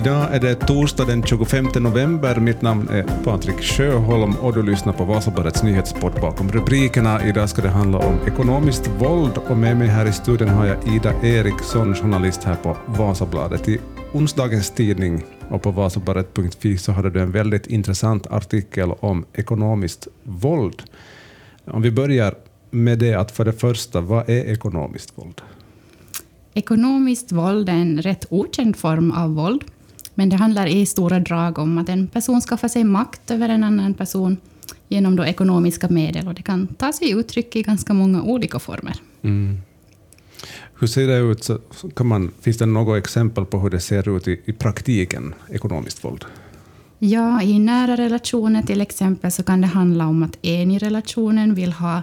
Idag är det torsdag den 25 november. Mitt namn är Patrik Sjöholm och du lyssnar på Vasabladets nyhetspodd bakom rubrikerna. Idag ska det handla om ekonomiskt våld och med mig här i studion har jag Ida Eriksson, journalist här på Vasabladet. I onsdagens tidning och på vasabladet.fi så hade du en väldigt intressant artikel om ekonomiskt våld. Om vi börjar med det att för det första, vad är ekonomiskt våld? Ekonomiskt våld är en rätt okänd form av våld. Men det handlar i stora drag om att en person skaffar sig makt över en annan person genom då ekonomiska medel. Och det kan ta sig uttryck i ganska många olika former. Mm. Hur ser det ut? Så kan man, finns det något exempel på hur det ser ut i, i praktiken, ekonomiskt våld? Ja, i nära relationer till exempel så kan det handla om att en i relationen vill ha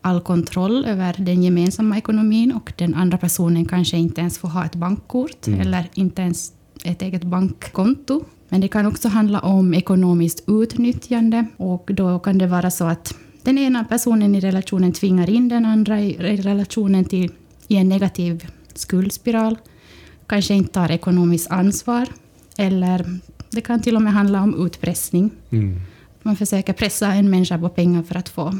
all kontroll över den gemensamma ekonomin och den andra personen kanske inte ens får ha ett bankkort mm. eller inte ens ett eget bankkonto. Men det kan också handla om ekonomiskt utnyttjande och då kan det vara så att den ena personen i relationen tvingar in den andra i relationen till, i en negativ skuldspiral, kanske inte tar ekonomiskt ansvar eller det kan till och med handla om utpressning. Mm. Man försöker pressa en människa på pengar för att få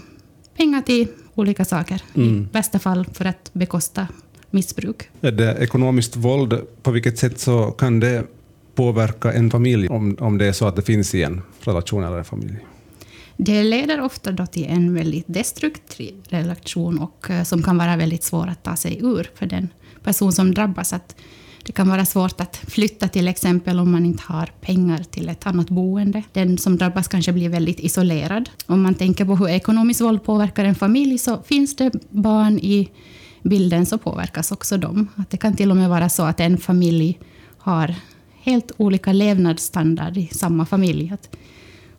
pengar till olika saker. Mm. I bästa fall för att bekosta missbruk. Är det ekonomiskt våld, på vilket sätt så kan det påverka en familj om, om det är så att det finns i en relation eller en familj? Det leder ofta då till en väldigt destruktiv relation och eh, som kan vara väldigt svår att ta sig ur för den person som drabbas. Att det kan vara svårt att flytta till exempel om man inte har pengar till ett annat boende. Den som drabbas kanske blir väldigt isolerad. Om man tänker på hur ekonomiskt våld påverkar en familj så finns det barn i bilden så påverkas också de. Att det kan till och med vara så att en familj har helt olika levnadsstandard i samma familj. Att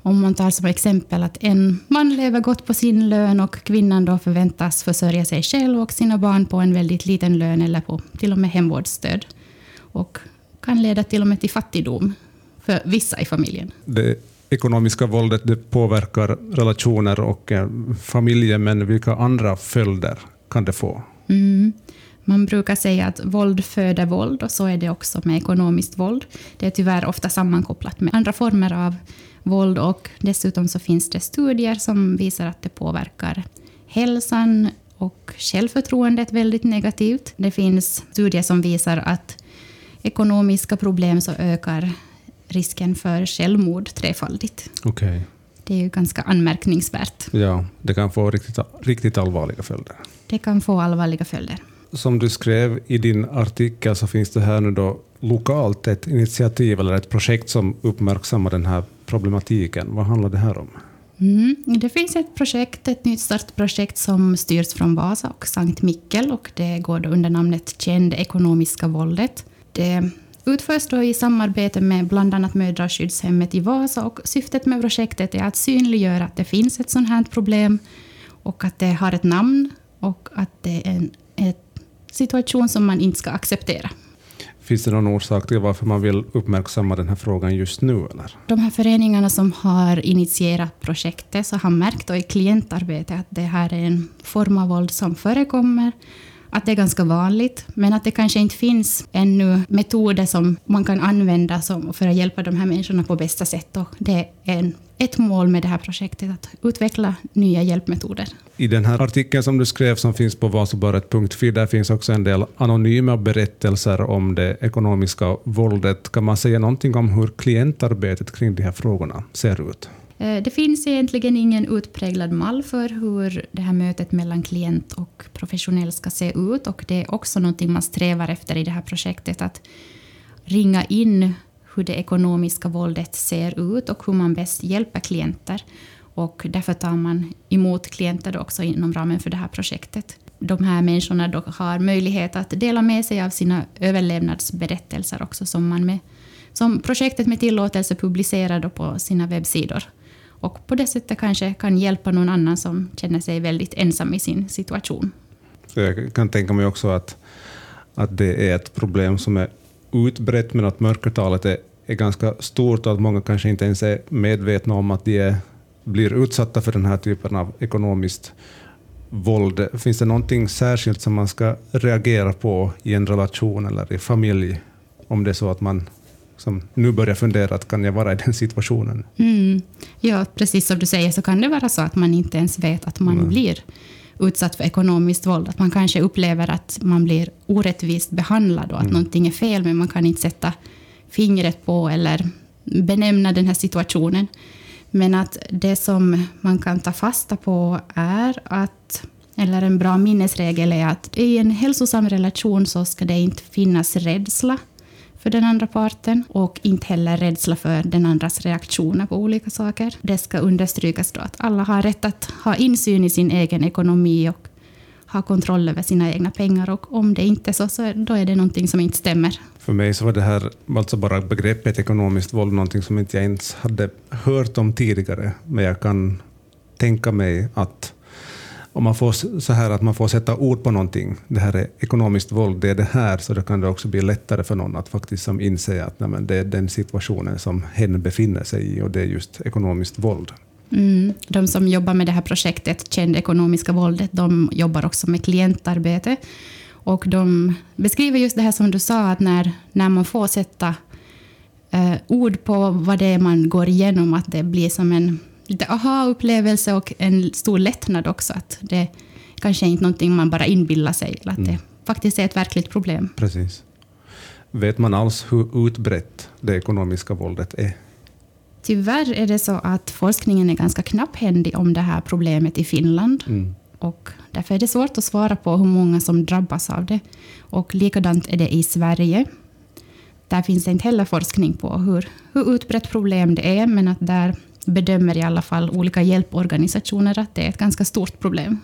om man tar som exempel att en man lever gott på sin lön och kvinnan då förväntas försörja sig själv och sina barn på en väldigt liten lön eller på till och med hemvårdsstöd och kan leda till och med till fattigdom för vissa i familjen. Det ekonomiska våldet det påverkar relationer och eh, familjer, men vilka andra följder kan det få? Mm. Man brukar säga att våld föder våld och så är det också med ekonomiskt våld. Det är tyvärr ofta sammankopplat med andra former av våld och dessutom så finns det studier som visar att det påverkar hälsan och självförtroendet väldigt negativt. Det finns studier som visar att ekonomiska problem så ökar risken för självmord trefaldigt. Okay. Det är ju ganska anmärkningsvärt. Ja, det kan få riktigt, riktigt allvarliga följder. Det kan få allvarliga följder. Som du skrev i din artikel så finns det här nu då lokalt ett initiativ eller ett projekt som uppmärksammar den här problematiken. Vad handlar det här om? Mm, det finns ett projekt, ett nytt startprojekt som styrs från Vasa och Sankt Mikkel och det går under namnet Känd ekonomiska våldet. Det utförs då i samarbete med bland annat Mödraskyddshemmet i Vasa och syftet med projektet är att synliggöra att det finns ett sådant här problem och att det har ett namn och att det är en, situation som man inte ska acceptera. Finns det någon orsak till varför man vill uppmärksamma den här frågan just nu? Eller? De här föreningarna som har initierat projektet så har märkt i klientarbetet att det här är en form av våld som förekommer att det är ganska vanligt, men att det kanske inte finns ännu metoder som man kan använda som, för att hjälpa de här människorna på bästa sätt. Och det är en, ett mål med det här projektet, att utveckla nya hjälpmetoder. I den här artikeln som du skrev som finns på vasobladet.fi, där finns också en del anonyma berättelser om det ekonomiska våldet. Kan man säga någonting om hur klientarbetet kring de här frågorna ser ut? Eh, det finns egentligen ingen utpräglad mall för hur det här mötet mellan klient och professionell ska se ut. Och det är också någonting man strävar efter i det här projektet, att ringa in hur det ekonomiska våldet ser ut och hur man bäst hjälper klienter. Och därför tar man emot klienter också inom ramen för det här projektet. De här människorna då har möjlighet att dela med sig av sina överlevnadsberättelser också som, man med, som projektet med tillåtelse publicerar på sina webbsidor och på det sättet kanske kan hjälpa någon annan som känner sig väldigt ensam i sin situation. Så jag kan tänka mig också att, att det är ett problem som är utbrett, men att mörkertalet är, är ganska stort och att många kanske inte ens är medvetna om att de är, blir utsatta för den här typen av ekonomiskt våld. Finns det någonting särskilt som man ska reagera på i en relation eller i familj om det är så att man som nu börjar fundera att kan jag vara i den situationen? Mm. Ja, precis som du säger så kan det vara så att man inte ens vet att man Nej. blir utsatt för ekonomiskt våld. Att man kanske upplever att man blir orättvist behandlad och att mm. någonting är fel, men man kan inte sätta fingret på eller benämna den här situationen. Men att det som man kan ta fasta på är att, eller en bra minnesregel är att i en hälsosam relation så ska det inte finnas rädsla för den andra parten och inte heller rädsla för den andras reaktioner på olika saker. Det ska understrykas då att alla har rätt att ha insyn i sin egen ekonomi och ha kontroll över sina egna pengar och om det inte är så, så då är det någonting som inte stämmer. För mig så var det här alltså bara begreppet ekonomiskt våld någonting som inte jag ens hade hört om tidigare, men jag kan tänka mig att om man får så här att man får sätta ord på någonting, det här är ekonomiskt våld, det är det här, så då kan det också bli lättare för någon att faktiskt som inse att nej, det är den situationen som hen befinner sig i och det är just ekonomiskt våld. Mm. De som jobbar med det här projektet, Känd ekonomiska våldet, de jobbar också med klientarbete. Och de beskriver just det här som du sa, att när, när man får sätta eh, ord på vad det är man går igenom, att det blir som en aha-upplevelse och en stor lättnad också. Att det kanske inte är någonting man bara inbillar sig, eller att mm. det faktiskt är ett verkligt problem. Precis. Vet man alls hur utbrett det ekonomiska våldet är? Tyvärr är det så att forskningen är ganska knapphändig om det här problemet i Finland. Mm. Och därför är det svårt att svara på hur många som drabbas av det. Och likadant är det i Sverige. Där finns det inte heller forskning på hur, hur utbrett problem det är, men att där bedömer i alla fall olika hjälporganisationer att det är ett ganska stort problem.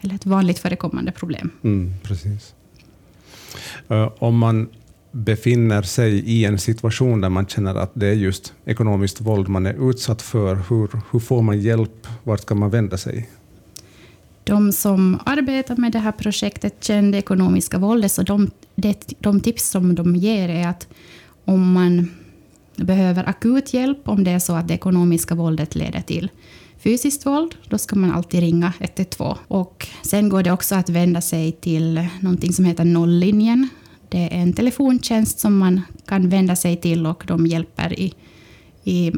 Eller ett vanligt förekommande problem. Mm, precis. Uh, om man befinner sig i en situation där man känner att det är just ekonomiskt våld man är utsatt för, hur, hur får man hjälp? Vart ska man vända sig? De som arbetar med det här projektet Känn det ekonomiska våldet, så de, det, de tips som de ger är att om man behöver akut hjälp, om det är så att det ekonomiska våldet leder till fysiskt våld, då ska man alltid ringa 112. Och sen går det också att vända sig till någonting som heter Nolllinjen. Det är en telefontjänst som man kan vända sig till och de hjälper i, i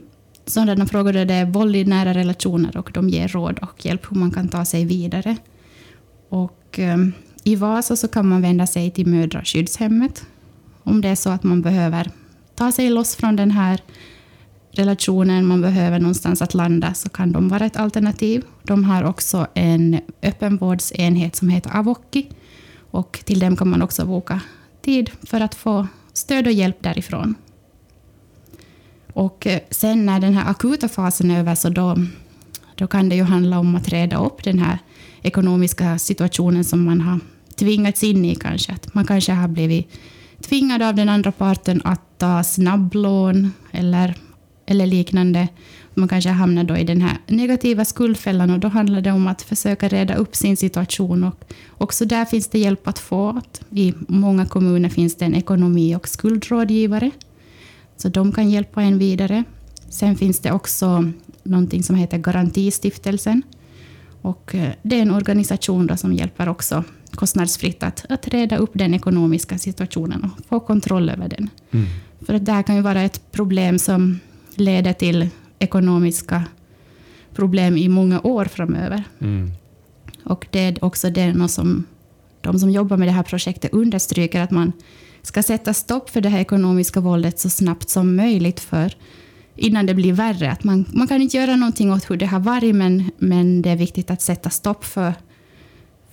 sådana frågor där det är våld i nära relationer och de ger råd och hjälp hur man kan ta sig vidare. Och um, i Vasa så kan man vända sig till mödraskyddshemmet om det är så att man behöver ta sig loss från den här relationen, man behöver någonstans att landa, så kan de vara ett alternativ. De har också en öppenvårdsenhet som heter Avoki, och till dem kan man också boka tid för att få stöd och hjälp därifrån. Och eh, sen när den här akuta fasen är över, så då, då kan det ju handla om att reda upp den här ekonomiska situationen som man har tvingats in i kanske. Att man kanske har blivit tvingad av den andra parten att ta snabblån eller, eller liknande. Man kanske hamnar då i den här negativa skuldfällan och då handlar det om att försöka reda upp sin situation. Och också där finns det hjälp att få. I många kommuner finns det en ekonomi och skuldrådgivare. Så de kan hjälpa en vidare. Sen finns det också någonting som heter Garantistiftelsen. Och eh, det är en organisation då som hjälper också kostnadsfritt att, att reda upp den ekonomiska situationen och få kontroll över den. Mm. För att det här kan ju vara ett problem som leder till ekonomiska problem i många år framöver. Mm. Och det är också det som de som jobbar med det här projektet understryker, att man ska sätta stopp för det här ekonomiska våldet så snabbt som möjligt, för innan det blir värre. Att man, man kan inte göra någonting åt hur det har varit, men, men det är viktigt att sätta stopp för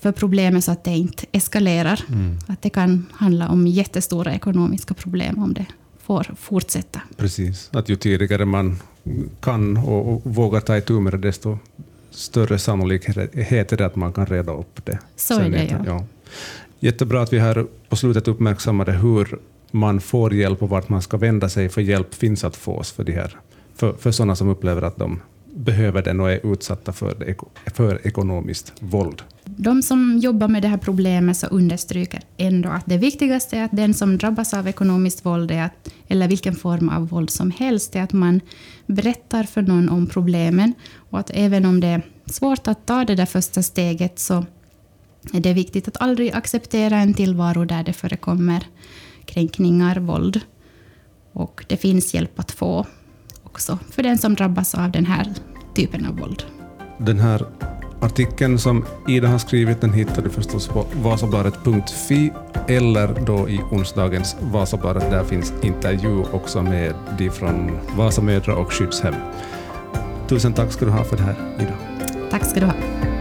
för problemet så att det inte eskalerar. Mm. Att det kan handla om jättestora ekonomiska problem om det får fortsätta. Precis, att ju tidigare man kan och, och vågar ta itu med det, desto större sannolikhet är det att man kan reda upp det. Så är det, ja. ja. Jättebra att vi här på slutet uppmärksammade hur man får hjälp och vart man ska vända sig, för hjälp finns att få för, de här, för, för sådana som upplever att de behöver den och är utsatta för, det, för ekonomiskt våld. De som jobbar med det här problemet så understryker ändå att det viktigaste är att den som drabbas av ekonomiskt våld, är att, eller vilken form av våld som helst, är att man berättar för någon om problemen. Och att även om det är svårt att ta det där första steget så är det viktigt att aldrig acceptera en tillvaro där det förekommer kränkningar, våld. Och det finns hjälp att få också för den som drabbas av den här typen av våld. Den här artikeln som Ida har skrivit den hittar du förstås på vasabladet.fi eller då i onsdagens Vasabladet. Där finns intervju också med de från Vasamödra och skyddshem. Tusen tack ska du ha för det här, Ida. Tack ska du ha.